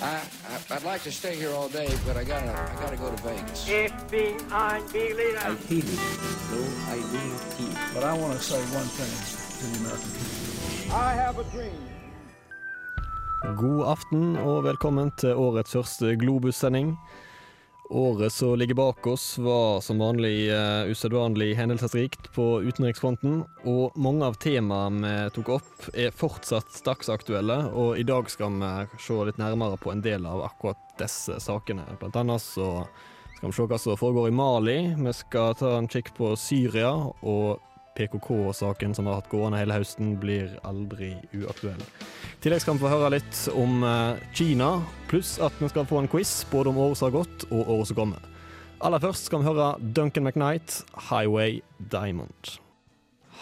I, I, I'd like to stay here all day, but I gotta, I gotta go to Vegas. FBI leader. I feel it. No, I will feel. But I want to say one thing to the American people. I have a dream. God aften og velkommen til årets første Globus-sending. Året som ligger bak oss var som vanlig uh, usedvanlig hendelsesrikt på utenriksfronten, og mange av temaene vi tok opp er fortsatt dagsaktuelle, og i dag skal vi se litt nærmere på en del av akkurat disse sakene. Blant annet så skal vi se hva som foregår i Mali, vi skal ta en kikk på Syria, og PKK-saken som har hatt gående hele høsten, blir aldri uaktuell. I tillegg skal vi få høre litt om eh, Kina, pluss at vi skal få en quiz både om året som har gått og året som kommer. Aller først skal vi høre Duncan McKnight, 'Highway Diamond'.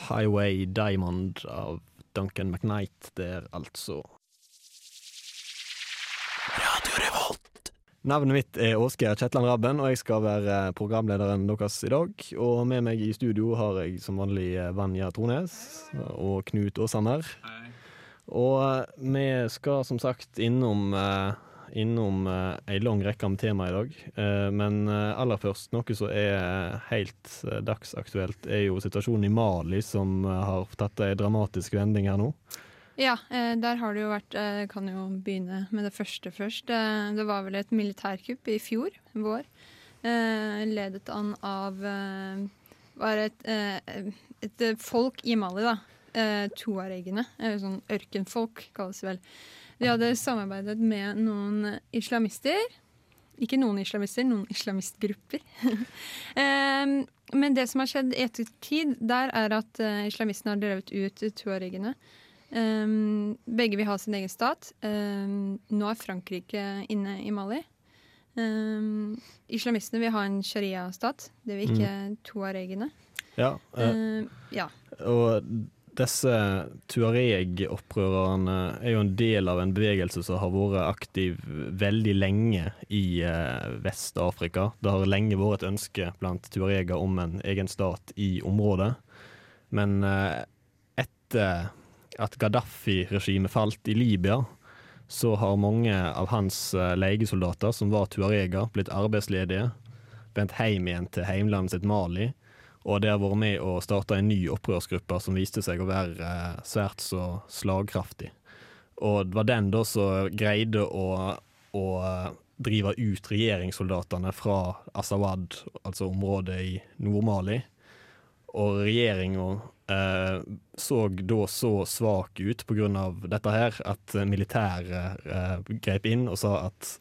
'Highway Diamond' av Duncan McKnight der, altså. Navnet mitt er Åsgeir Kjetland Rabben, og jeg skal være programlederen deres i dag. Og med meg i studio har jeg som vanlig Vanja Trones og Knut Åshammer. Og eh, vi skal som sagt innom, eh, innom eh, ei lang rekke med tema i dag. Eh, men eh, aller først, noe som er helt eh, dagsaktuelt, er jo situasjonen i Mali, som eh, har tatt ei dramatisk vending her nå. Ja, eh, der har det jo vært Jeg Kan jo begynne med det første først. Eh, det var vel et militærkupp i fjor vår. eh, Ledet an av eh, Var et, eh, et eh, folk i Mali, da. Eh, Tuaregene. Sånn ørkenfolk, kalles det vel. De hadde samarbeidet med noen islamister. Ikke noen islamister, noen islamistgrupper. Eh, men det som har skjedd i ettertid, der er at eh, islamistene har drevet ut tuaregene. Um, begge vil ha sin egen stat. Um, nå er Frankrike inne i Mali. Um, islamistene vil ha en sharia-stat. Det vil ikke tuaregene. Ja, uh, ja. Og disse tuareg-opprørerne er jo en del av en bevegelse som har vært aktiv veldig lenge i uh, Vest-Afrika. Det har lenge vært et ønske blant tuareger om en egen stat i området. Men uh, etter at Gaddafi-regimet falt i Libya, så har mange av hans eh, legesoldater, som var tuareger, blitt arbeidsledige, vendt hjem igjen til heimlandet sitt Mali. Og det har vært med å starte en ny opprørsgruppe som viste seg å være eh, svært så slagkraftig. Og det var den da som greide å, å eh, drive ut regjeringssoldatene fra Asawad, altså området i Nord-Mali. Og regjeringa eh, så da så svak ut pga. dette her at militæret eh, grep inn og sa at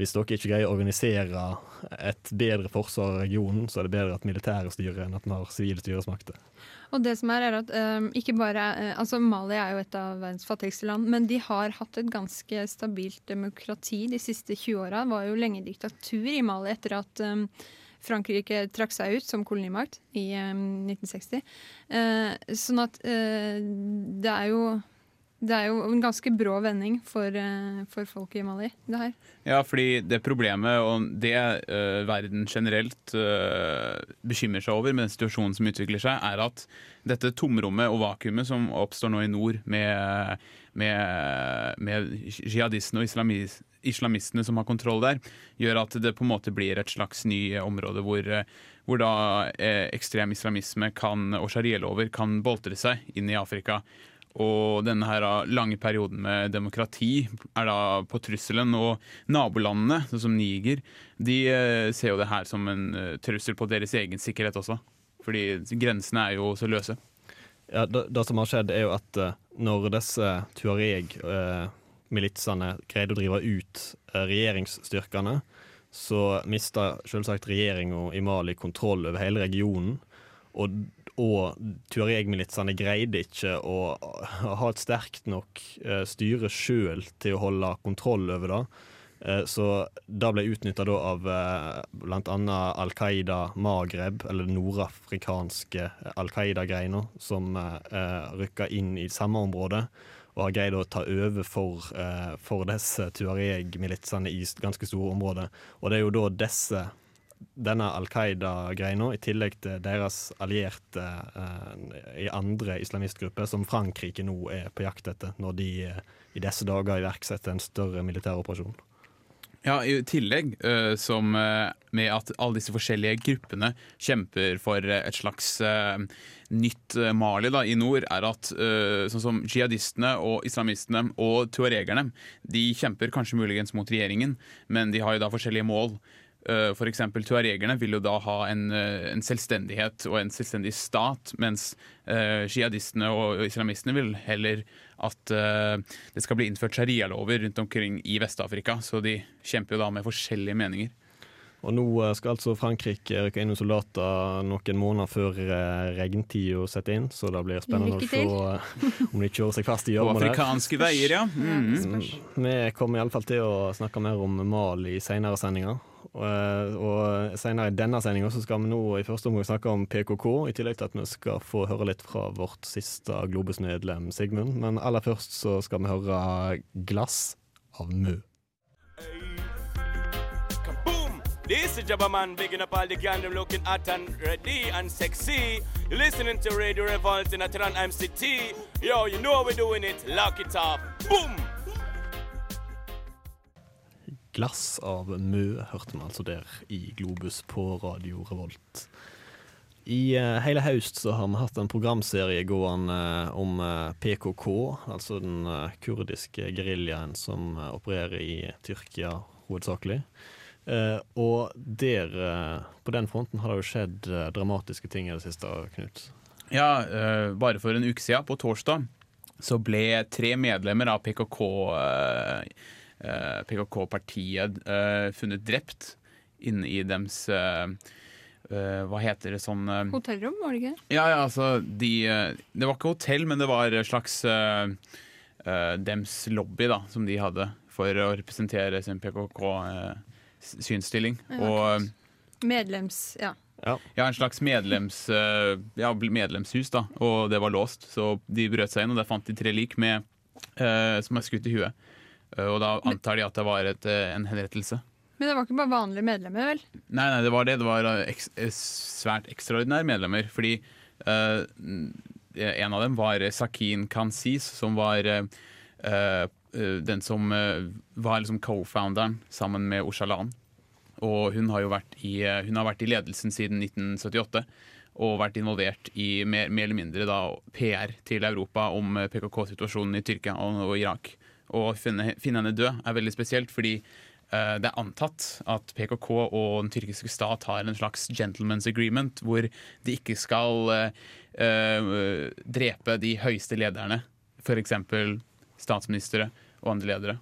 hvis dere ikke greier å organisere et bedre forsvar av regionen, så er det bedre at militæret styrer enn at vi har sivile styresmakter. Og det som er, er at um, ikke bare eh, Altså, Mali er jo et av verdens fattigste land, men de har hatt et ganske stabilt demokrati de siste 20 åra. Det var jo lenge diktatur i Mali etter at um, Frankrike trakk seg ut som kolonimakt i um, 1960. Eh, sånn at eh, det er jo det er jo en ganske brå vending for, eh, for folk i Mali, det her. Ja, fordi det problemet, og det uh, verden generelt uh, bekymrer seg over med den situasjonen som utvikler seg, er at dette tomrommet og vakuumet som oppstår nå i nord med, med, med jihadistene og islamis, islamistene som har kontroll der, gjør at det på en måte blir et slags ny område hvor, øh, hvor da eh, ekstrem islamisme kan, og sharialover kan boltre seg inn i Afrika. Og denne her lange perioden med demokrati er da på trusselen. Og nabolandene, sånn som Niger, de eh, ser jo det her som en eh, trussel på deres egen sikkerhet også. Fordi grensene er jo så løse. Ja, det, det som har skjedd, er jo at eh, når disse tuareg-militsene greide å drive ut eh, regjeringsstyrkene, så mista selvsagt regjeringa i Mali kontroll over hele regionen. Og, og tuareg-militsene greide ikke å ha et sterkt nok eh, styre sjøl til å holde kontroll over det. Eh, Så det ble utnytta av bl.a. Al Qaida Magreb, eller den nordafrikanske Al Qaida-greina, som rykka inn i samme område. Og har greid å ta over for, eh, for disse tuareg-militsene i ganske store områder. Og det er jo da disse denne Al Qaida-greina, i tillegg til deres allierte eh, i andre islamistgrupper, som Frankrike nå er på jakt etter, når de eh, i disse dager iverksetter en større militæroperasjon. Ja, I tillegg eh, som eh, med at alle disse forskjellige gruppene kjemper for eh, et slags nytt Mali da, i nord, er at sånn som jihadistene og islamistene og tuaregerne de kjemper kanskje muligens mot regjeringen, men de har jo da forskjellige mål. For eksempel Tuaregerne vil jo da ha en, eh, en selvstendighet og en selvstendig stat, mens uh, jihadistene og islamistene vil heller at uh, det skal bli innført sharialover rundt omkring i Vest-Afrika. Så de kjemper jo da med forskjellige meninger. Og nå eh, skal altså Frankrike rykke inn med soldater noen måneder før eh, regntida setter inn, så det blir spennende å se eh, om de kjører seg fast i gjørma der. afrikanske veier, ja. Mm. Spørs. Vi kommer iallfall til å snakke mer om Mali i senere sendinger. Og, eh, og senere i denne sendinga skal vi nå i første omgang snakke om PKK, i tillegg til at vi skal få høre litt fra vårt siste Globus-medlem Sigmund. Men aller først så skal vi høre 'Glass' av Mø. This is Jabba Man, bigging up all the gang, them looking hot and ready and sexy. You're listening to Radio Revolt in Atran MCT. Yo, you know we're doing it. Lock it up. Boom! 'Glass' av Mø hørte man altså der i Globus på Radio Revolt. I uh, hele høst så har vi hatt en programserie gående uh, om uh, PKK, altså den eh, kurdiske geriljaen som eh, opererer i Tyrkia hovedsakelig. Eh, og der, eh, på den fronten har det jo skjedd eh, dramatiske ting i det siste, Knut. Ja, eh, bare for en uke siden, på torsdag, så ble tre medlemmer av PKK PKK-partiet eh, funnet drept inne i dems Hva heter det sånn Hotellrom, var det ikke? Ja, ja, altså de, Det var ikke hotell, men det var en slags uh, eh, dems lobby da, som de hadde for å representere sin PKK-synsstilling. Ja, Og. Medlems... Ja. ja, en slags medlems, eh, ja, medlemshus, da, og det var låst. Så de brøt seg inn, og der fant de tre lik med, eh, som er skutt i huet. Eh, og da antar de at det var et, eh, en henrettelse. Men det var ikke bare vanlige medlemmer, vel? Nei, nei, det var det. Det var ek eh, svært ekstraordinære medlemmer. Fordi eh, en av dem var Sakin Kansis, som var eh, eh, den som eh, var liksom co-founderen sammen med Oshalan. Og hun har jo vært i, eh, hun har vært i ledelsen siden 1978. Og vært involvert i mer, mer eller mindre da, PR til Europa om eh, PKK-situasjonen i Tyrkia og, og Irak. Å finne, finne henne død er veldig spesielt, fordi uh, det er antatt at PKK og den tyrkiske stat har en slags gentleman's agreement, hvor de ikke skal uh, uh, drepe de høyeste lederne, f.eks. statsministre og andre ledere.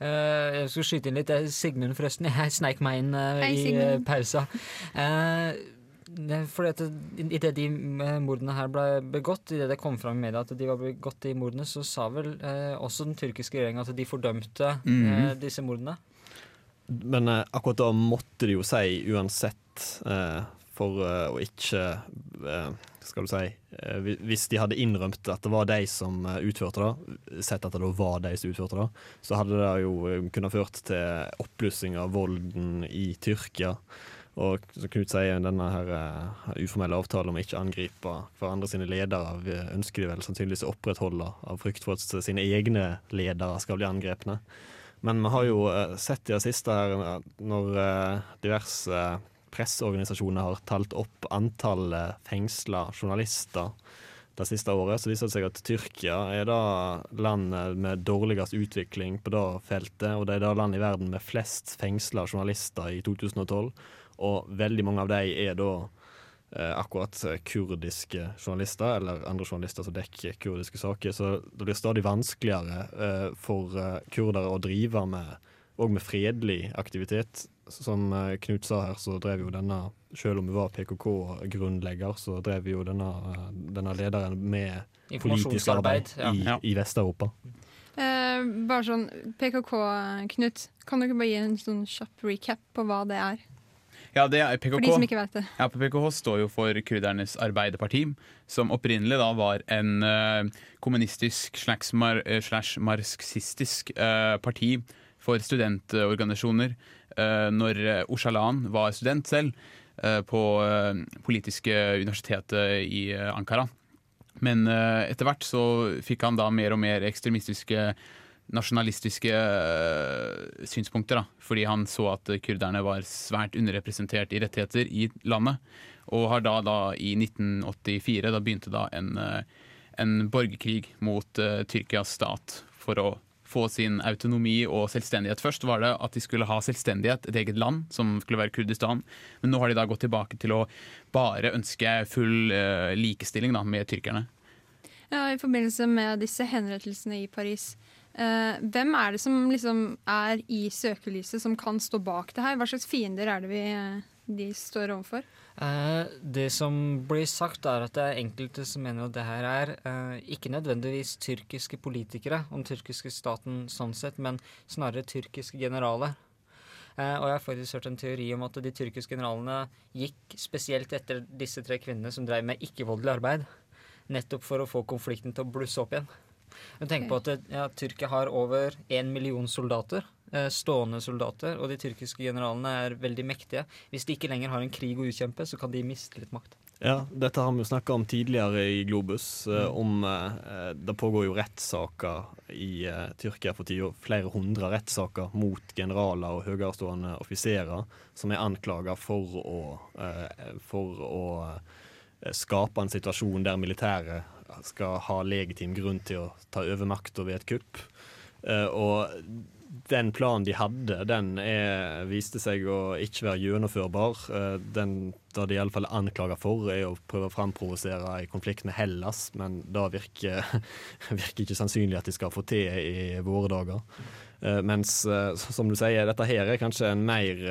Uh, jeg skulle skyte inn litt. Det Sigmund, forresten. Jeg sneik meg inn uh, Hei, i uh, pausa. Uh, fordi at Idet de mordene her ble begått, idet det kom fram i media at de var begått, de mordene, så sa vel eh, også den tyrkiske regjeringa at de fordømte eh, disse mordene. Men eh, akkurat da måtte de jo si uansett, eh, for uh, å ikke uh, Skal du si uh, Hvis de hadde innrømt at det var de som utførte det, sett at det var de som utførte det, så hadde det jo kunnet ført til oppblussing av volden i Tyrkia. Og som Knut sier, denne her uformelle avtalen om å ikke angripe hverandre sine ledere ønsker de vel sannsynligvis å opprettholde av frykt for at sine egne ledere skal bli angrepne. Men vi har jo sett i det siste her, når diverse presseorganisasjoner har talt opp antallet fengsla journalister det siste året, så viser det seg at Tyrkia er det landet med dårligst utvikling på det feltet, og det er det landet i verden med flest fengsla journalister i 2012. Og veldig mange av dem er da eh, akkurat eh, kurdiske journalister, eller andre journalister som dekker kurdiske saker. Så det blir stadig vanskeligere eh, for eh, kurdere å drive med med fredelig aktivitet. Som eh, Knut sa her, så drev jo denne, selv om vi var PKK-grunnlegger, så drev jo denne, eh, denne lederen med politisk arbeid ja. i, Ja. i Vest-Europa. Eh, bare sånn PKK, Knut. Kan du ikke bare gi en sånn kjapp recap på hva det er? Ja, det er PKK. For de som ikke vet det. Ja, PKK står jo for kurdernes arbeiderparti, som opprinnelig da var en uh, kommunistisk slags mar, slash marxistisk uh, parti for studentorganisasjoner uh, når Oshalan var student selv eh, på eh, politiske universitetet i eh, Ankara. Men eh, etter hvert så fikk han da mer og mer ekstremistiske nasjonalistiske eh, synspunkter. da, Fordi han så at kurderne var svært underrepresentert i rettigheter i landet. Og har da, da i 1984 da begynte da en, eh, en borgerkrig mot uh, Tyrkias stat for å få sin autonomi og selvstendighet. Først var det at de skulle ha selvstendighet, et eget land, som skulle være Kurdistan. Men nå har de da gått tilbake til å bare ønske full uh, likestilling da, med tyrkerne. Ja, I forbindelse med disse henrettelsene i Paris. uh, hvem er det som liksom er i søkelyset, som kan stå bak det her? Hva slags fiender er det vi, eh, de står overfor? Eh, det som blir sagt, er at det er enkelte som mener at det her er eh, ikke nødvendigvis tyrkiske politikere om tyrkiske staten sånn sett, men snarere tyrkiske generaler. Eh, og jeg har faktisk hørt en teori om at de tyrkiske generalene gikk spesielt etter disse tre kvinnene som drev med ikke-voldelig arbeid, nettopp for å få konflikten til å blusse opp igjen. Men tenk på at ja, Tyrkia har over én million soldater, eh, stående soldater, og de tyrkiske generalene er veldig mektige. Hvis de ikke lenger har en krig å utkjempe, så kan de miste litt makt. Ja, dette har vi jo snakka om tidligere i Globus. eh, om eh, Det pågår jo rettssaker i eh, Tyrkia for tida. Flere hundre rettssaker mot generaler og høyerestående offiserer som er anklaga for å, eh, for å eh, skape en situasjon der militæret skal ha legitim grunn til å ta over makta ved et kupp. Eh, og den planen de hadde, den er, viste seg å ikke være gjennomførbar. Eh, Den det de i alle fall er anklaga for, er å prøve å framprovosere en konflikt med Hellas, men det virker, virker ikke sannsynlig at de skal få til i våre dager. Eh, Mens, som du sier, dette her er kanskje en mer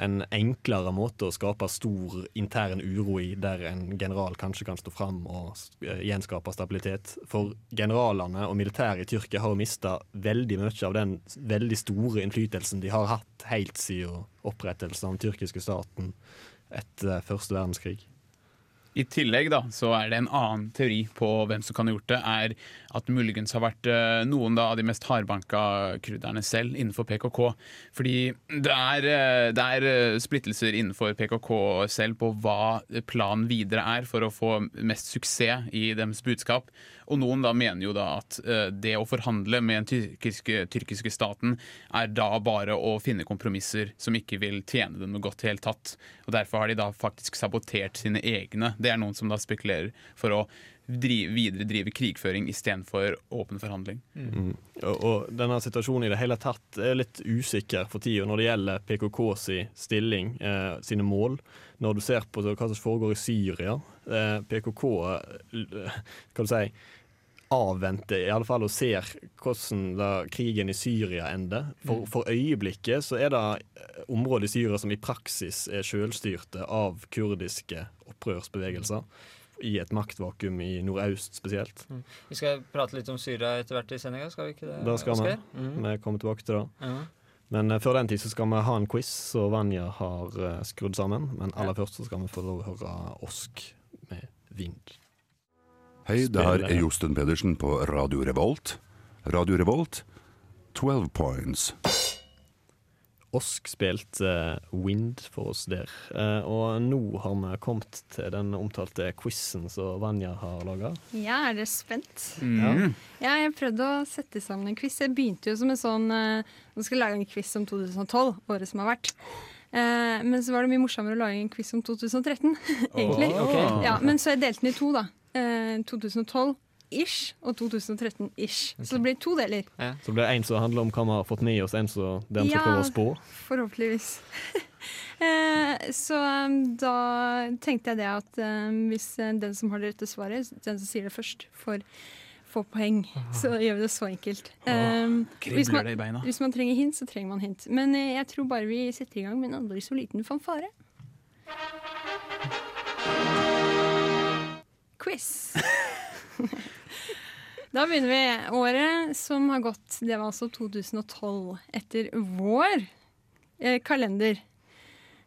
en enklere måte å skape stor intern uro i, der en general kanskje kan stå fram og eh, gjenskape stabilitet. For generalene og militæret i Tyrkia har mista veldig mye av den veldig store innflytelsen de har hatt helt siden opprettelsen av den tyrkiske staten etter første verdenskrig. I tillegg da, så er det en annen teori på hvem som kan ha gjort det, er at det muligens har vært eh, noen da, av de mest hardbanka kurderne selv innenfor PKK. Fordi det er, eh, det er eh, splittelser innenfor PKK selv på hva planen videre er for å få mest suksess i deres budskap. Og noen da mener jo da at eh, det å forhandle med den tyrkiske, tyrkiske staten er da bare å finne kompromisser som ikke vil tjene dem noe godt i hele tatt. Og derfor har de da faktisk sabotert sine egne. Det er noen som da spekulerer for å drive, videre drive krigføring istedenfor åpen forhandling. Mm. Og, og denne situasjonen i det hele tatt er litt usikker for tida når det gjelder PKK si stilling, eh, sine mål. Når du ser på hva som foregår i Syria. Eh, PKK kan du si, avventer i alle fall og ser hvordan da krigen i Syria ender. For, for øyeblikket så er det eh, områder i Syria som i praksis er selvstyrte av kurdiske opprørsbevegelser. I et maktvakuum i nordøst spesielt. Mm. Vi skal prate litt om Syria etter hvert i sendinga, skal vi ikke det? Det skal vi. Mm. Vi kommer tilbake til det. Mm. Men eh, før den tid så skal vi ha en quiz som Vanja har eh, skrudd sammen. Men aller først så skal vi få lov å høre Osk med vind. Hei, det her er Josten Pedersen på Radio Revolt. Radio Revolt, 12 points. Osk spilte eh, Wind for oss der. Eh, og nå har vi kommet til den omtalte quizen som Vanja har laga. Ja, er dere spent? Mm. Ja, jeg prøvde å sette sammen en quiz. Jeg begynte jo som en sånn eh, Nå skal jeg lage en quiz om 2012, året som har vært. Eh, men så var det mye morsommere å lage en quiz om 2013, egentlig. ok. Ja, men så jeg delte den i to, da. Eh, 2012-ish og 2013-ish. Så det blir to deler. Så det blir en som handler om hva vi har fått med oss, en som vi skal Ja. prøve å spå. Forhåpentligvis. eh, så um, da tenkte jeg det at um, hvis eh, den som har det rette svaret, den som sier det først, får få poeng. Så gjør vi det så enkelt. Um, Kribler hvis, man, det i beina. hvis man trenger hint, så trenger man hint. Men eh, jeg tror bare vi setter i gang med en aldri så liten fanfare. Quiz. Da begynner vi. Året som har gått, det var altså 2012. Etter vår eh, kalender.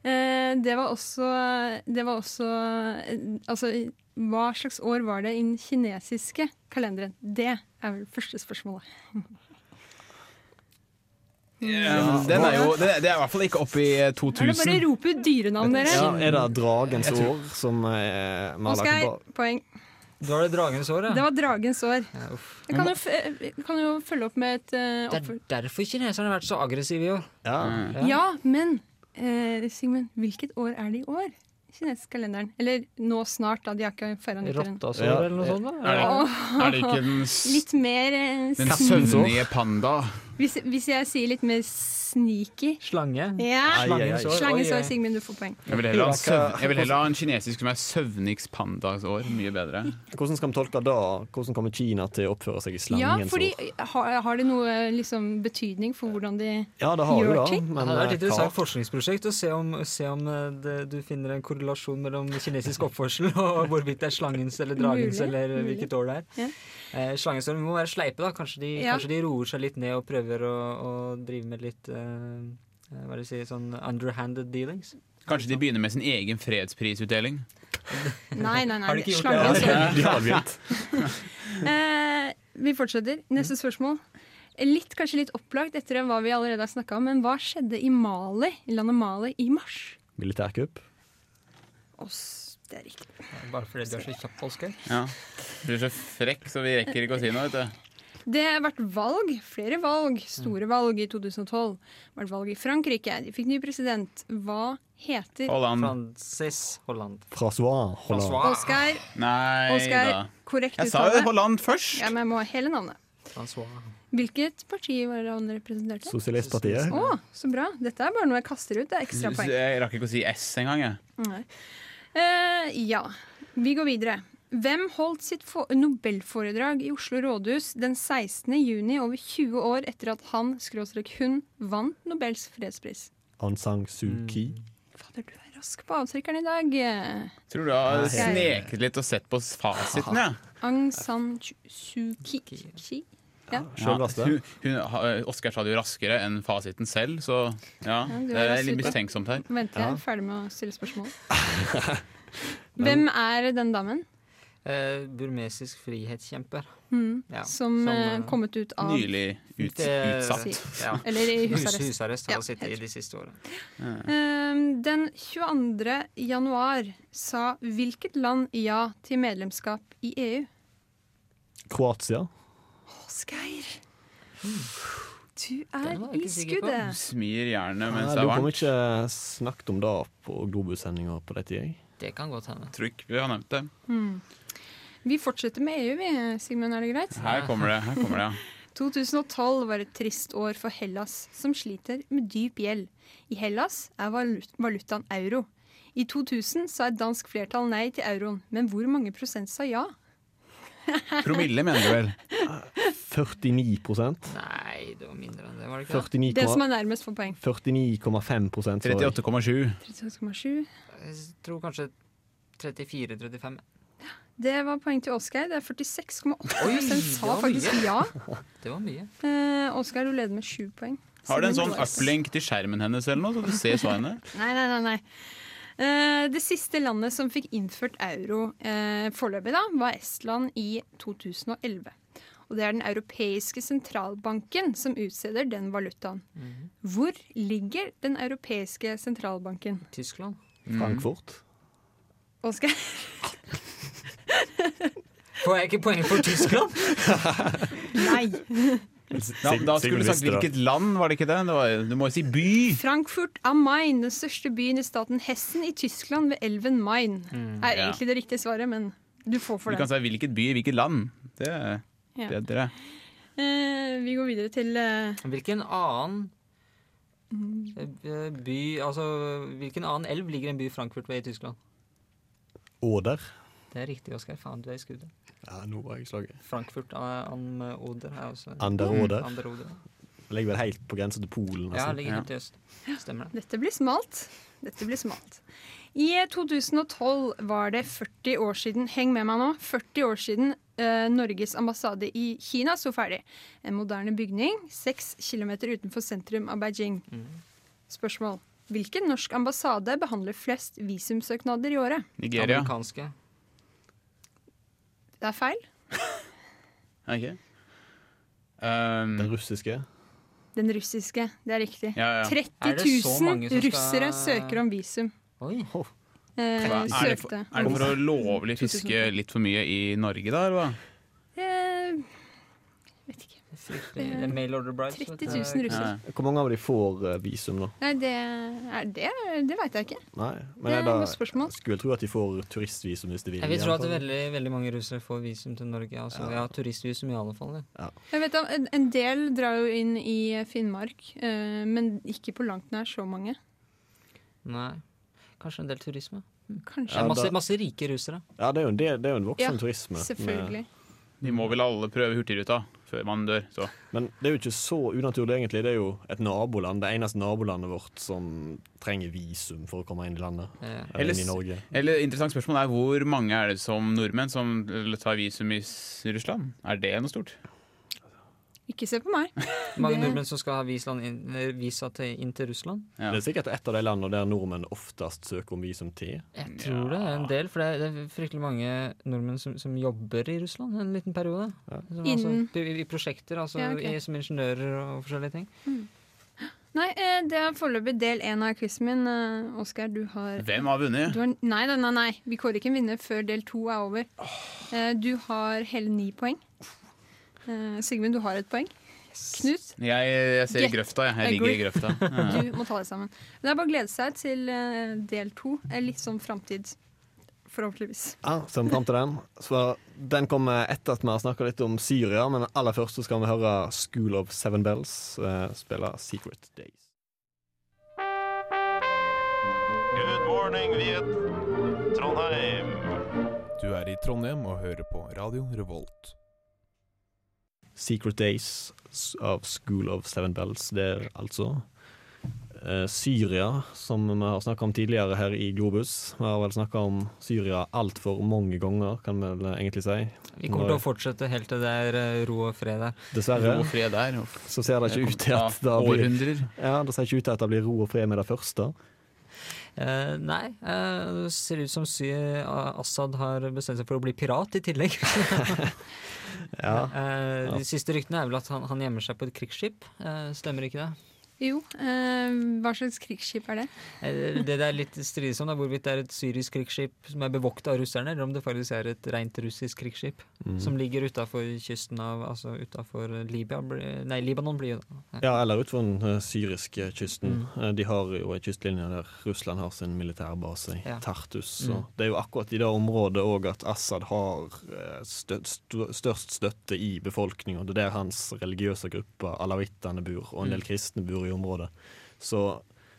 Eh, det var også Det var også eh, Altså, hva slags år var det i den kinesiske kalenderen? Det er vel første spørsmålet. Ja, den er jo, det, det er i hvert fall ikke oppe i Er det bare 2000. å rope ut dyrenavn, dere? Ja, er det dragens år som eh, vi har Oskar, poeng. Da var det dragens år, ja. Det var dragens år. ja. Jeg kan jo, f jeg kan jo følge opp med et uh, Det er derfor kineserne har vært så aggressive i år. Ja. Ja. Ja, men uh, Sigmund, hvilket år er det i år? Kinesisk kalenderen. Eller nå snart, da. De har ikke foran nyttåren. Ja. eller noe sånt. da? Er det, er det ikke den, litt mer eh, den søvnige panda? hvis, hvis jeg sier litt mer sneaky Slange. Ja! Slangesår. Slangesår. Sigmund, du får poeng. Jeg vil heller ha, en søv, vil heller ha en kinesisk som er søvniks pandas år. Mye bedre. Hvordan skal vi tolke det? Hvordan kommer Kina til å oppføre seg i Ja, slangens fordi år? har, har det noe liksom, betydning for hvordan de Ja, det har gjør det, ting? men det er eh, interessant hva? forskningsprosjekt å se om, se om eh, det, du finner en korrelasjon mellom kinesisk oppførsel og hvorvidt det er slangens eller dragens Mulig, eller mulig. hvilket år det er. Ja. Eh, slangens år må være sleipe, da. Kanskje de, Ja. kanskje de roer seg litt ned og prøver å, å drive med litt eh, hva er det si, sånn underhanded dealings. Kanskje de begynner med sin egen fredsprisutdeling. Nei, nei, nei. Har de ikke gjort det? De har begynt. Eh, vi fortsetter. Neste spørsmål. Litt, kanskje litt opplagt etter hva vi allerede har snakka om, men hva skjedde i Mali, i landet Mali i mars? Militærkupp. Det er riktig. Bare fordi du er så kjapp, Oskar. Ja. Du er så frekk, så vi rekker ikke å si noe. vet du Det har vært valg, flere valg, store valg i 2012. Det har vært valg i Frankrike, de fikk ny president. Hva heter Holland. Francis Holland. Francois Hollande. Oscar. Nei Oscar, da. korrekt Jeg sa jo uttale. Holland først. Ja, men jeg må ha hele navnet. François. Hvilket parti var det han representerte? Sosialistpartiet. Å, så bra. Dette er bare noe jeg kaster ut. Det er ekstra poeng. Jeg rakk ikke å si S engang. jeg. Nei. Uh, ja, vi går videre. Hvem holdt sitt nobelforedrag i Oslo rådhus den 16. juni over 20 år etter at han, skråstrek hun, vant Nobels fredspris? Aung San Suu Kyi. Fader, du er rask på avtrekkeren i dag. Tror du har sneket litt og sett på fasiten, jeg. Aung San Suu Kyi. Ja. Ja. Hun, hun, Oskar sa det jo raskere enn fasiten selv, så ja. Ja, Det er er litt mistenksomt her. Vent, jeg er ferdig med å stille spørsmål. Hvem er den damen? Eh, burmesisk frihetskjemper. Mm. Ja, Som som, eh, kommet ut av Nylig ut, Det- utsatt. Ja. Eller i Hus, husarrest. husarrest har Ja, sittet i de siste årene. Uh, Den 22. januar sa hvilket land ja til medlemskap i EU? Kroatia. Åsgeir. Du er i skuddet. Smir jernet mens det er varmt. Du kom ikke snakket om det på Globus-sendinga på dette, jeg. Det kan godt hende. Trykk, vi har nevnt det. Hmm. Vi fortsetter med EU, vi, Sigmund. Er det greit? Her kommer det. her kommer det, ja. 2012 var et trist år for Hellas, som sliter med dyp gjeld. I Hellas er valutaen euro. I 2000 sa et dansk flertall nei til euroen, men hvor mange prosent sa ja? Promille, mener du vel? 49% Nei, det var mindre enn det, var det ikke? det? 49,5 Det som er nærmest for poeng. 49,5 sa jeg. 38,7. Jeg tror kanskje 34-35. Det var poeng til Oskar. Det er 46,8 Oi, det sa faktisk mye. ja. Det var mye. Eh, Oskar, du leder med 7 poeng. Har du en sånn uplink til skjermen hennes eller noe, så du ser svarene? Nei, nei, nei. nei. Eh, det siste landet som fikk innført euro eh, foreløpig, da, var Estland i 2011. Og det er Den europeiske sentralbanken som utsteder den valutaen. Hvor ligger Den europeiske sentralbanken? Tyskland. Frankfurt. Oskar? Får jeg ikke poeng for Tyskland? Nei. Da, da skulle du sagt hvilket land, var det ikke det? det var, du må jo si by! Frankfurt am Main, den største byen i staten Hessen i Tyskland ved elven Main. er ja. egentlig det riktige svaret, men du får for det. Du kan si hvilket by, i hvilket land. Det er Ja. bedre. Eh, vi går videre til eh, Hvilken annen eh, by Altså, hvilken annen elv ligger en by Frankfurt ved i Tyskland? Oder. Det er riktig, Oskar. Faen, du er i skuddet. Ja, nå var jeg slaget. Frankfurt am Oder er også Anderoder. Anderoder. Ligger vel helt på grensa til Polen. Ja, ligger helt i øst. Stemmer det. Dette blir smalt. Dette blir smalt. I 2012 var det 40 år siden heng med meg nå, 40 år siden eh, Norges ambassade i Kina sto ferdig. En moderne bygning, 6 kilometer utenfor sentrum av Beijing. Spørsmål. Hvilken norsk ambassade behandler flest visumsøknader i året? Nigeria. Amerikanske. Det er feil. Ok. Um, Den russiske. Den russiske, det er riktig. Ja, ja. 30 Er det så 000 mange som skal- russere søker om visum. Oi. Eh, er, det for, er det for å lovlig fiske litt for mye i Norge, da? Eller hva? Fryktelig. Det er mail order bribes. 30 000 russere. Hvor mange av de får eh, visum, da? Nei, det, er, det, det veit jeg ikke. Nei, Det er jeg et da, godt spørsmål. skulle tro at de får turistvisum hvis de vil. Jeg vil tro at veldig, veldig mange russere får visum til Norge. Altså, ja. turistvisum i alle fall. Ja. Jeg vet om, en, en del drar jo inn i Finnmark, eh, men ikke på langt nær så mange. Nei. Kanskje en del turisme. Kanskje. Det er masse, da- masse rike russere. Ja, det er jo en, del, det er jo en voksen Ja, turisme. med- Selvfølgelig. De må vel alle prøve Hurtigruta før man dør. Så. Men det er jo ikke så unaturlig, egentlig. Det er jo et naboland, det eneste nabolandet vårt som trenger visum for å komme inn i landet. Ja. Eller inn i Norge. Eller interessant spørsmål er hvor mange er det som nordmenn som tar visum i Russland? Er det noe stort? Ikke se på meg. Mange nordmenn som skal ha visland eh, visa til, inn til Russland. Ja. Det er sikkert et av de landene der nordmenn oftest søker om visum til. Jeg tror det er en del, for det er, det er fryktelig mange nordmenn som, som jobber i Russland en liten periode. Som, altså, i, I prosjekter, altså Ja, ok. i, som ingeniører og forskjellige ting. Nei, eh, det er foreløpig del én av quizen min. Eh, Oskar, du har Hvem har vunnet? Du har, nei, nei, nei, nei, vi kårer ikke en vinner før del to er over. Eh, du har hele ni poeng. Eh, Sigmund, du har et poeng. Knut, Jeg, jeg ser i Get grøfta. Jeg, jeg ligger i grøfta. Ja. du må ta det sammen. Men det er bare å glede seg til uh, del to. Eh, Litt sånn framtid. Forhåpentligvis. Ja, Ser vi fram til den. Så Den kommer etter at vi har snakka litt om Syria, men aller først så skal vi høre School of Seven Bells uh, spille Secret Days. Good morning, Viet. Trondheim. Du er i Trondheim og hører på Radio Revolt. Secret Days av School of Seven Bells. Det er altså eh, Syria, som vi har snakka om tidligere her i Globus. Vi har vel snakka om Syria altfor mange ganger, kan vi vel egentlig si. Vi kommer til å fortsette helt til det er eh, ro og fred der. Dessverre. Ro og fred der. Så ser det ikke ut til at det blir. Ja, det ser ikke ut til at det blir ro og fred med det første. Eh, nei, eh, det ser ut som Sy Assad har bestemt seg for å bli pirat i tillegg. Ja. Eh, De siste ryktene er vel at han, han gjemmer seg på et krigsskip. Eh, stemmer ikke det? Jo, eh, hva slags krigsskip er det? Eh, Det det er litt strides om, er hvorvidt det er et syrisk krigsskip som er bevokta av russerne, eller om det faktisk er et rent russisk krigsskip Mm. som ligger utafor kysten av Altså utafor Libya. Nei, Libanon blir jo det. Ja, eller utenfor den eh, syriske kysten. Mm. De har jo en kystlinje der Russland har sin militærbase, i Ja. Tartus. Så Mm. det er jo akkurat i det området òg at Assad har stø st størst støtte i befolkninga. Det er der hans religiøse grupper, alawittene, bor, og en del Mm. kristne bor området. Så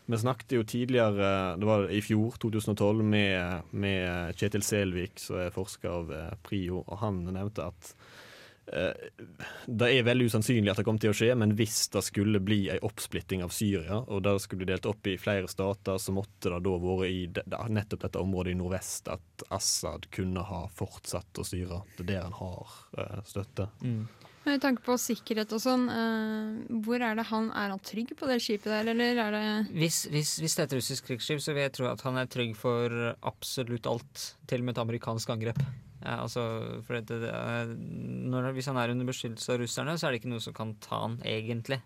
vi snakket jo tidligere, det var i fjor, 2012, med, med Kjetil Selvik, som er forsker av eh, PRIO, og han nevnte at eh, det er veldig usannsynlig at det kommer til å skje, men hvis det skulle bli en oppsplitting av Syria, og det skulle bli delt opp i flere stater, så måtte det da vært i nettopp dette området i nordvest at Assad kunne ha fortsatt å styre. Det er der han har støtte. støtte. Med tanke på sikkerhet og sånn, uh, hvor er det han Er han trygg på det skipet der, eller er det Hvis, hvis, hvis det er et russisk krigsskip, så vil jeg tro at han er trygg for absolutt alt. Til og med et amerikansk angrep. Ja, altså, det, det er, når, hvis han er under beskyttelse av russerne, så er det ikke noe som kan ta han, egentlig.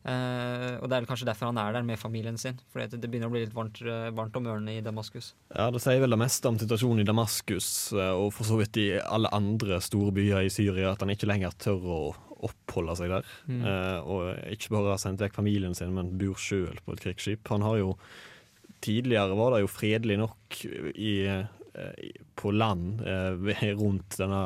Eh, og det er kanskje derfor han er der med familien sin. For det, det begynner å bli litt varmt, eh, varmt om ørene i Damaskus. Ja, Det sier vel det meste om situasjonen i Damaskus eh, og for så vidt i alle andre store byer i Syria, at han ikke lenger tør å oppholde seg der. Mm. Uh, og ikke bare har sendt vekk familien sin, men bor sjøl på et krigsskip. Han har jo Tidligere var det jo fredelig nok i- på land eh, rundt, denne,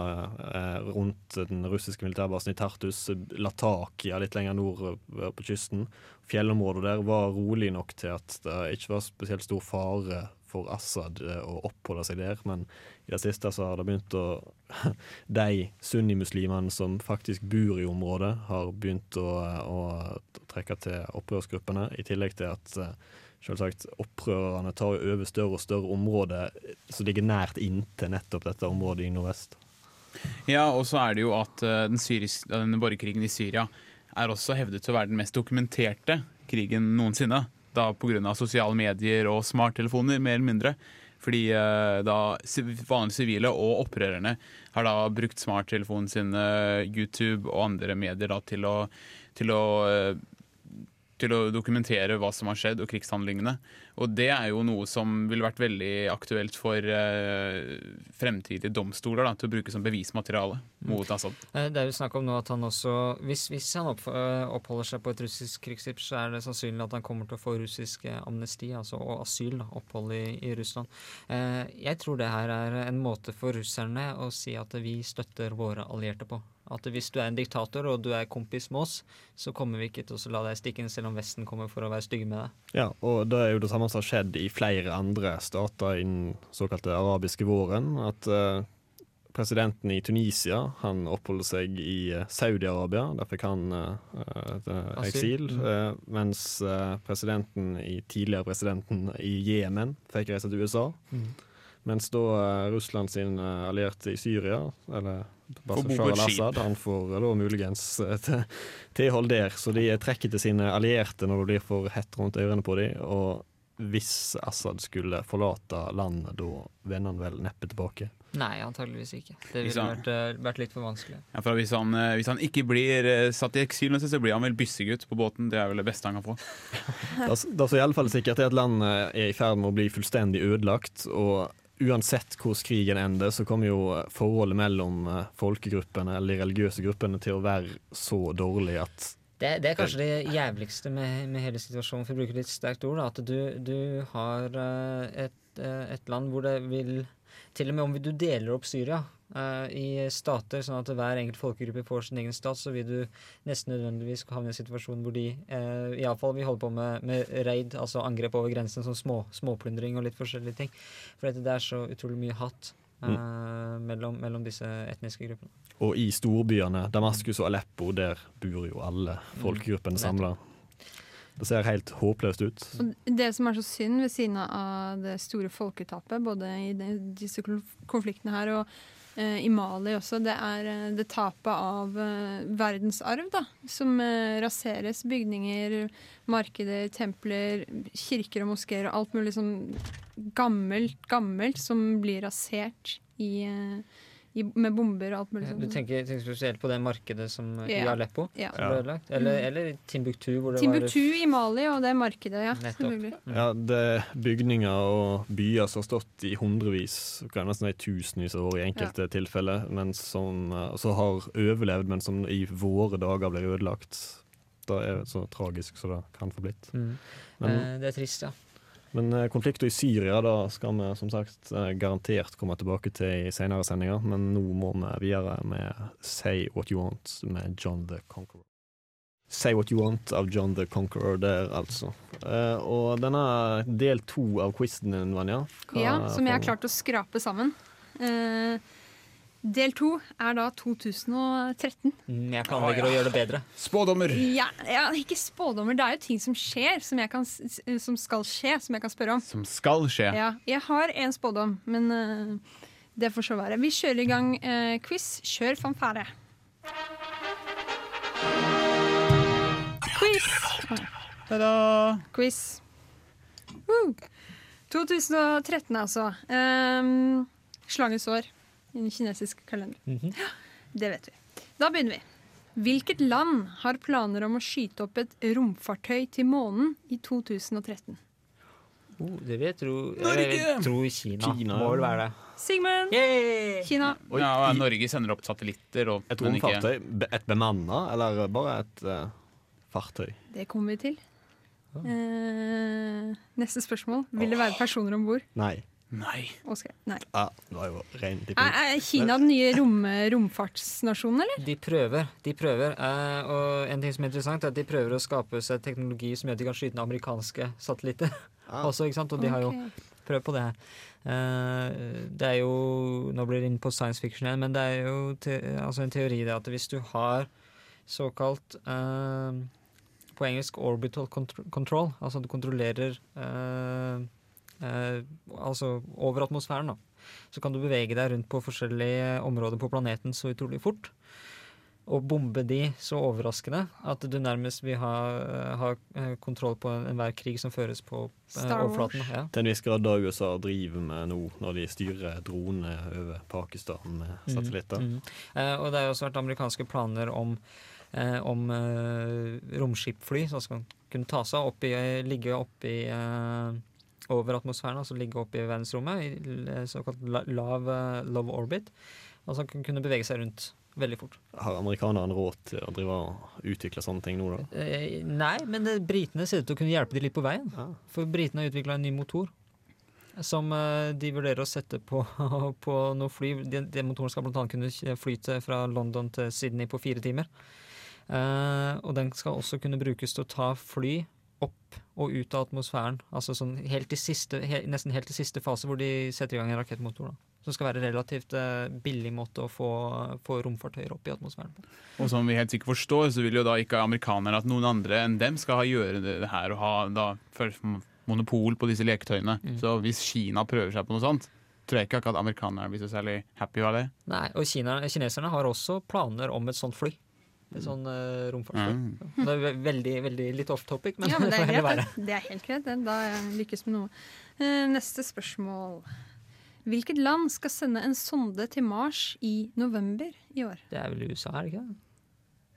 eh, rundt den russiske militærbasen i Tartus, Latakia litt lenger nord eh, på kysten. Fjellområdet der var rolig nok til at det ikke var spesielt stor fare for Assad eh, å oppholde seg der, men i det siste så har det begynt å De sunnimuslimene som faktisk bor i området, har begynt å, å trekke til opprørsgruppene, i tillegg til at eh, Selvsagt, Opprørerne tar jo over større og større områder som ligger nært inntil nettopp dette området i nordvest. Ja, og så er det jo at eh, den syriske, denne borgerkrigen i Syria er også hevdet til å være den mest dokumenterte krigen noensinne. Da pga. sosiale medier og smarttelefoner, mer eller mindre. Fordi eh, da vanlige sivile og opprørerne har da brukt smarttelefonen sin, eh, YouTube og andre medier da, til å, til å eh, til å dokumentere hva som har skjedd og krigshandlingene. Og det er jo noe som ville vært veldig aktuelt for eh, fremtidige domstoler da, til å bruke som bevismateriale mot Assad. Eh, Det er jo snakk om nå at han også Hvis, hvis han opp, eh, oppholder seg på et russisk krigsskip, så er det sannsynlig at han kommer til å få russisk amnesti, altså og asyl, da, opphold i, i Russland. Eh, jeg tror det her er en måte for russerne å si at vi støtter våre allierte på. At hvis du er en diktator og du er kompis med oss, så kommer vi ikke til å la deg stikke inn selv om Vesten kommer for å være stygge med deg. Ja, og det er jo det samme som har skjedd i flere andre stater i den såkalte arabiske våren. At eh, presidenten i Tunisia han oppholder seg i eh, Saudi-Arabia. Der fikk han Asyl. eksil. Eh, mens presidenten i, tidligere presidenten i Jemen fikk reise til USA. Mm. Mens da Russland sin allierte i Syria, eller Bashar al-Assad, han får eh, da muligens eh, tilhold der. Så de trekker til sine allierte når det blir for hett rundt ørene på dem. Og hvis Assad skulle forlate landet, da vender han vel neppe tilbake. Nei, antageligvis ikke. Det ville han- vært, eh, vært litt for vanskelig. Ja, for hvis, han, hvis han ikke blir satt i eksil, så blir han vel byssegutt på båten. Det er vel det beste han kan få. Det det som i alle fall er sikkert, er at landet er i ferd med å bli fullstendig ødelagt. Og uansett hvordan krigen ender, så kommer jo forholdet mellom eh, folkegruppene eller de religiøse gruppene til å være så dårlig at Det, det er kanskje det jævligste med, med hele situasjonen, for å bruke litt sterkt ord. Da, at du, du har eh, et, eh, et land hvor det vil Til og med om du deler opp Syria eh, i stater, sånn at hver enkelt folkegruppe får sin egen stat, så vil du nesten nødvendigvis havne i en situasjon hvor de uh, iallfall vi holder på med, med raid, altså angrep over grensen, sånn små, småplyndring og litt forskjellige ting. For dette, det er så utrolig mye hatt mm. mellom, mellom disse etniske gruppene. Og i storbyene, Damaskus og Aleppo, der bor jo alle folkegruppene samla. Det ser helt håpløst ut. Og det som er så synd ved siden av det store folketapet, både i disse konfliktene her og eh, i Mali også, det er eh, det tapet av eh, verdensarv, da. Som eh, raseres. Bygninger, markeder, templer, kirker og moskeer og alt mulig sånn gammelt, gammelt som blir rasert i, uh, med bomber og alt mulig Du sånt. tenker, tenker spesielt på det markedet som, i Aleppo Ja. som ble ødelagt? Eller, Mm. eller i Timbuktu, hvor det Timbuktu i Mali og det markedet, ja. Nettopp. Selvfølgelig. Ja, det er bygninger og byer som har stått i hundrevis, kan nesten si tusenvis av år i enkelte tilfeller, men som eh, så har overlevd, men som i våre dager ble ødelagt. Det er så tragisk som det kan få blitt. mm. Men, eh, Det er trist, ja. Men konflikten konflikter i Syria da skal vi som sagt eh, garantert komme tilbake til i senere sendinger, men nå må vi videre med Say What You Want med John the Conqueror. Say What You Want av John the Conqueror der, altså. Eh, og denne del to av quizen din, Vanja Ja, som jeg har klart å skrape sammen. Eh, del to er da 2013. Mm, Jeg planlegger å gjøre det bedre. Spådommer! Ja, ja, ikke spådommer. Det er jo ting som skjer, som, jeg kan, som skal skje, som jeg kan spørre om. Som skal skje. Ja, jeg har en spådom, men uh, det får så være. Vi kjører i gang uh, quiz. Kjør fanfare. Quiz! Ta-da! Quiz. Uh. 2013, altså. Um, Slangens år i den kinesiske kalenderen. Mhm. Det vet vi. Da begynner vi. Hvilket land har planer om å skyte opp et romfartøy til månen i 2013? Oh, det vil jeg tro Norge! Jeg Kina. Kina, Må vel være det. Sigmund! Yay! Kina. Oi, Ja, Norge sender opp satellitter. Og, Et romfartøy? Et bemanna, eller bare et uh, fartøy? Det kommer vi til. Eh, neste spørsmål. Vil det være personer om bord? Nei. Nei. Oscar. Nei. Ja, det var jo ren Er, er Kina den nye rom, romfartsnasjonen, eller? De prøver. de prøver eh, Og en ting som er interessant, er at de prøver å skape seg teknologi som gjør at de kan skyte ned amerikanske satellitter. Ah. Også, ikke sant? Og de har jo prøvd på det her. Eh, det er jo Nå blir det inn på science fiction igjen, men det er jo te, altså en teori det at hvis du har såkalt eh, på engelsk orbital control, altså at du kontrollerer eh, altså over atmosfæren, da. Så kan du bevege deg rundt på forskjellige områder på planeten så utrolig fort. Og bombe de så overraskende at du nærmest vil ha, ha eh, kontroll på enhver krig som føres på eh, overflaten. Ja. Til en viss grad det USA driver med nå, når de styrer droner over Pakistan med satellitter. Mm, mm. Eh, og det har også vært amerikanske planer om eh, om eh, romskipfly som skal kunne ta seg opp i, ligge oppi eh, over atmosfæren, altså ligge oppe i verdensrommet, i såkalt lav, eh, low orbit. Altså kunne bevege seg rundt veldig fort. Har amerikanerne råd til å drive og utvikle sånne ting nå, da? Eh, nei, men eh, britene ser ut til å kunne hjelpe de litt på veien. For britene har utvikla en ny motor som eh, de vurderer å sette på, på noe fly. Den, de motoren skal bl.a. kunne flyte fra London til Sydney på fire timer. Eh, og den skal også kunne brukes til å ta fly opp og ut av atmosfæren. Altså sånn helt i siste, he, nesten helt til siste fase hvor de setter i gang en rakettmotor. Da. Som skal være en relativt eh, billig måte å få, få romfartøyer opp i atmosfæren på. Og som vi helt sikkert forstår, så vil jo da ikke amerikanerne at noen andre enn dem skal ha gjøre det her og ha da monopol på disse leketøyene. Mm. Så hvis Kina prøver seg på noe sånt, tror jeg ikke akkurat amerikanerne blir så særlig happy av det. Nei, og Kina, kineserne har også planer om et sånt fly. Et sånn uh, romforskning. Mm. Det er veldig, veldig litt off topic, men, ja, men det får er heller være. det. Det er helt greit. det. Da lykkes med noe. Uh, neste spørsmål. Hvilket land skal sende en sonde til Mars i november i år? Det er vel USA, er det ikke det?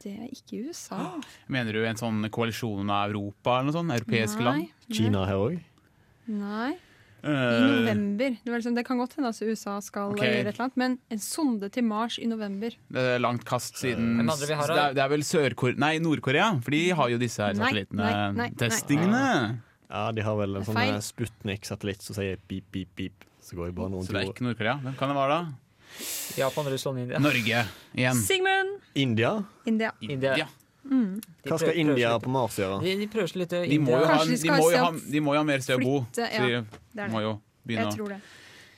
Det er ikke USA. Mener du en sånn koalisjon av Europa eller noe sånt? Europeiske Nei. land? Kina her òg? Nei. I Eh, november. Det, var liksom, det kan godt hende at USA skal okay. gjøre et eller annet, men en sonde til Mars i november Det er langt kast siden andre vi har, det, er, det er vel Sør-Korea Nei, Nord-Korea, for de har jo disse her satellittene. nei, nei, nei. Testingene. Ja, de har vel en sånn eh, Sputnik-satellitt som sier pip, pip, pip. Så går i bare noen Så det er ikke Nord-Korea. Hvem kan det være, da? Japan, Russland, India. Norge igjen. Sigmund! India? India. India. Ja. Mm. Hva skal prøver India på Mars gjøre? De, de prøver seg litt De må, jo ha, de de, må jo ha, de må jo ha mer sted å bo. Så de det må jo begynne å det.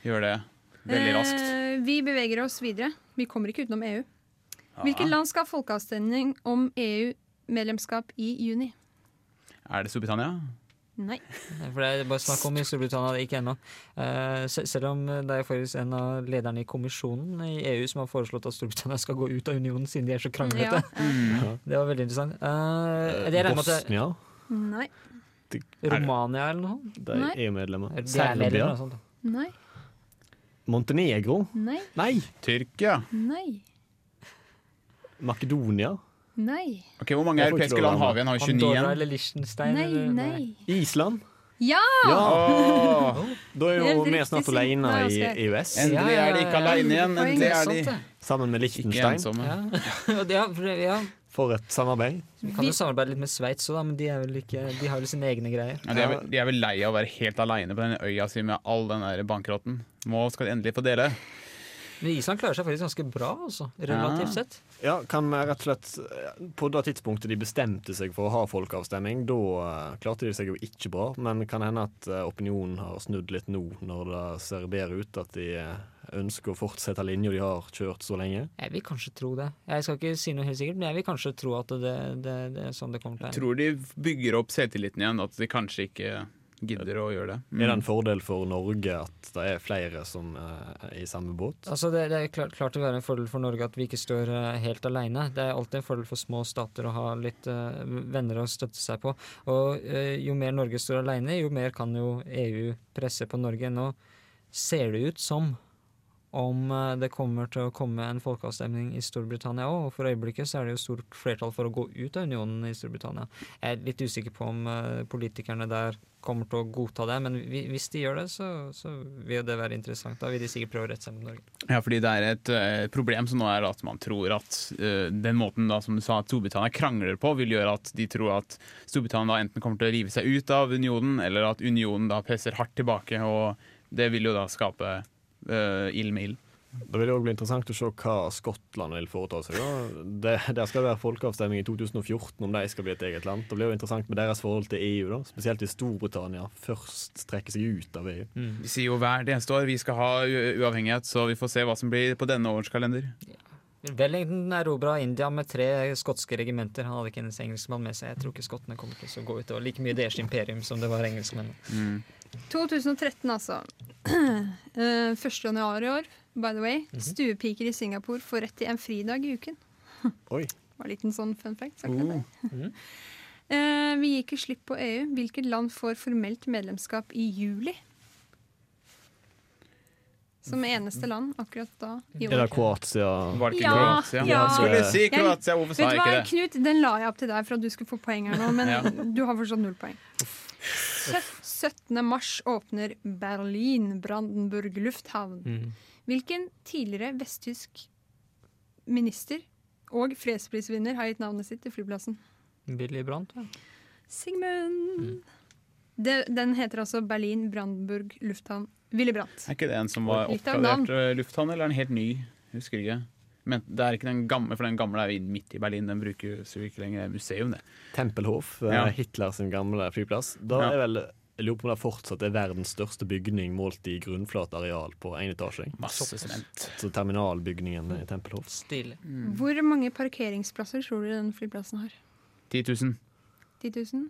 gjøre det veldig raskt. Eh, vi beveger oss videre. Vi kommer ikke utenom EU. Hvilket land skal ha folkeavstemning om EU-medlemskap i juni? Er det Storbritannia? Nei. For det er bare snakk om i Storbritannia, ikke ennå. Eh, selv om det er faktisk en av lederne i kommisjonen i EU som har foreslått at Storbritannia skal gå ut av unionen siden de er så kranglete. Ja. Mm. Det var veldig interessant. Eh, det det- Bosnia? Nei. Romania eller noe? Det Nei. er EU-medlemmer. Er Serbia? Nei. Montenegro? Nei. Nei! Tyrkia? Nei. Makedonia? Nei. Ok, Hvor mange europeiske land har vi igjen? Har vi 29 Andorra igjen? eller Liechtenstein? Nei. eller? Nei. Island? Ja! Ja! Åh, Da er jo Helt vi riktig, snart Sigmund. alene Nei, i Oskar. EØS. endelig er de ikke aleine igjen. Endelig er de det. Sammen med ikke Liechtenstein. ensomme. Ja. Ja, det- for det- ja. For et samarbeid. Vi kan jo samarbeide litt med Sveits òg, men de, er vel ikke, de har vel sine egne greier. Ja, de, er vel, de er vel lei av å være helt aleine på den øya si med all den der bankrotten. Nå skal de endelig få dele. Men Island klarer seg faktisk ganske bra, altså, relativt Ja. sett. Ja, kan rett og slett På det tidspunktet de bestemte seg for å ha folkeavstemning, da eh, klarte de seg jo ikke bra. Men kan hende at eh, opinionen har snudd litt nå, når det ser bedre ut at de eh, ønsker å fortsette linja de har kjørt så lenge. Jeg vil kanskje tro det. Jeg skal ikke si noe helt sikkert, men jeg vil kanskje tro at det, det, det er sånn det kommer til å være. tror de bygger opp selvtilliten igjen, at de kanskje ikke gidder å gjøre det. Mm. Er det en fordel for Norge at det er flere som eh, er i samme båt? Altså det, det er klart, klart å være en fordel for Norge at vi ikke står eh, helt alene. Det er alltid en fordel for små stater å ha litt uh, venner å støtte seg på. Og uh, jo mer Norge står alene, jo mer kan jo EU presse på Norge. Nå ser det ut som om det kommer til å komme en folkeavstemning i Storbritannia òg, og for øyeblikket så er det jo stort flertall for å gå ut av unionen i Storbritannia. Jeg er litt usikker på om politikerne der kommer til å godta det, men vi- hvis de gjør det, så, så vil det være interessant. Da vil de sikkert prøve å rette seg mot Norge. Ja, fordi det er et uh, problem som nå er at man tror at uh, den måten da, som du sa, at Storbritannia krangler på, vil gjøre at de tror at Storbritannia da enten kommer til å rive seg ut av unionen, eller at unionen da presser hardt tilbake, og det vil jo da skape uh, ild med ild. Da vil det også bli interessant å se hva Skottland vil foreta seg. Da. Det, der skal det være folkeavstemning i 2014 om de skal bli et eget land. Det blir jo interessant med deres forhold til EU, da. spesielt hvis Storbritannia først trekker seg ut av EU. EU. Vi sier jo hver eneste år vi skal ha u- uavhengighet, så vi får se hva som blir på denne årets kalender. Wellington erobra India med tre skotske regimenter. Han hadde ikke en engelskmann med seg. Jeg tror ikke skottene kommer til å gå ut. og like mye deres imperium som det var engelskmenn. 2013, altså. Eh, 1. januar i år, by the way. Mhm. Stuepiker i Singapore får rett til en fridag i uken. Oi. Var en liten sånn fun fact. Deg. Mhm. Eh, vi gir ikke slipp på EU. Hvilket land får formelt medlemskap i juli? Som eneste land akkurat da. i Er det. Kroatia? Var det ikke Ja, Kroatia? ja. Skulle si Kroatia, hvorfor sa jeg ikke det? Knut, den la jeg opp til deg for at du skulle få poeng her nå, men Ja. du har fortsatt null poeng. Sø- 17. mars åpner Berlin-Brandenburg lufthavn. Mm. Hvilken tidligere vesttysk minister og fredsprisvinner har gitt navnet sitt til flyplassen? Billy Brandt, vel? Sigmund. Det, den heter altså Berlin-Brandenburg lufthavn. Willy Brandt. Er ikke det en som var oppgradert eh, lufthavn, eller er den helt ny? Husker ikke. Men det er ikke den gamle, for den gamle er jo midt i Berlin. Den brukes jo ikke lenger. Det er museum, det. Tempelhof, eh, Ja. Hitler sin gamle flyplass. Da Ja. er vel Jeg lurer på om det fortsatt er verdens største bygning målt i grunnflatareal på én etasje. Masse sement. Så terminalbygningen i Tempelhof. Stilig. Hvor mange parkeringsplasser tror du den flyplassen har? 10 000. 10 000?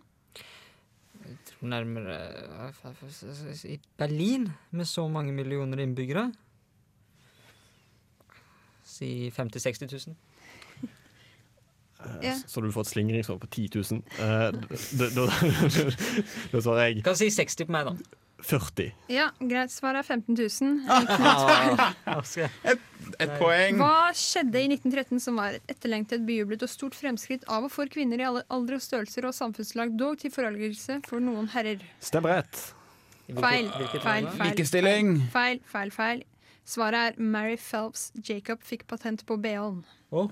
Jeg tror nærmere I Berlin, med så mange millioner innbyggere Si 50 000-60 000. Eh, Ja. Så du får et slingringsmonn på 10 000. Eh, da, svarer jeg Kan si 60 på meg, da. 40. Ja, greit. Svaret er 15 000. et, Et poeng. Hva skjedde i 1913 som var et etterlengtet, bejublet og stort fremskritt av og for kvinner i alle aldre og størrelser og samfunnslag, dog til forargelse for noen herrer? Stemmer rett. Feil. Feil, feil. Likestilling. Feil, feil, feil. Svaret er Mary Phelps Jacob fikk patent på BH-en. Oh.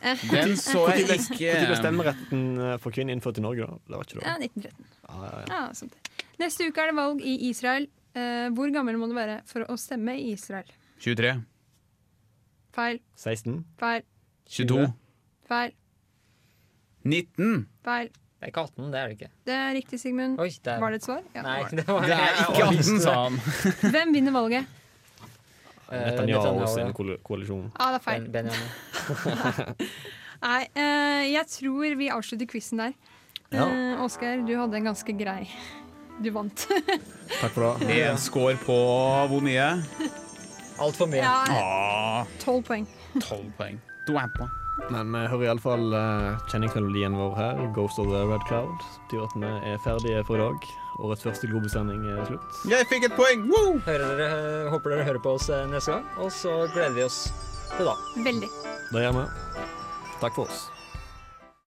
Eh. Den så jeg Når ble ikke. stemmeretten eh, for kvinner innført i Norge, da? Det var ikke Ja, 1913. Ah, ja, ja. Ah, sånt. Neste uke er det valg i Israel. Eh, hvor gammel må du være for å stemme i Israel? 23. Feil, 16? feil, 22. feil, 19. feil. Det er ikke 18, det er det ikke. Det er riktig, Sigmund. Oi, det er Var det et svar? Ja. Nei, det var Det er ikke 18, sa han. Hvem vinner valget? Eh, Netanyahu sin ja. koal- koalisjon. Ja, det er feil. Ben- Nei, uh, jeg tror vi avslutter quizen der. Ja. Uh, Oskar, du hadde en ganske grei Du vant. Takk for det. En score på hvor mye? Altfor mye. Ja, Ah, Tolv poeng. 12 poeng. Men vi hører iallfall uh, kjenningsmelodien vår her, 'Ghost of the Red Cloud'. Betyr at vi er ferdige for i dag. Årets første Globusending er slutt. Jeg fikk et poeng! Woo! Hører dere, håper dere hører på oss eh, neste gang, og så gleder vi oss til da. Veldig. Det gjør vi. Takk for oss.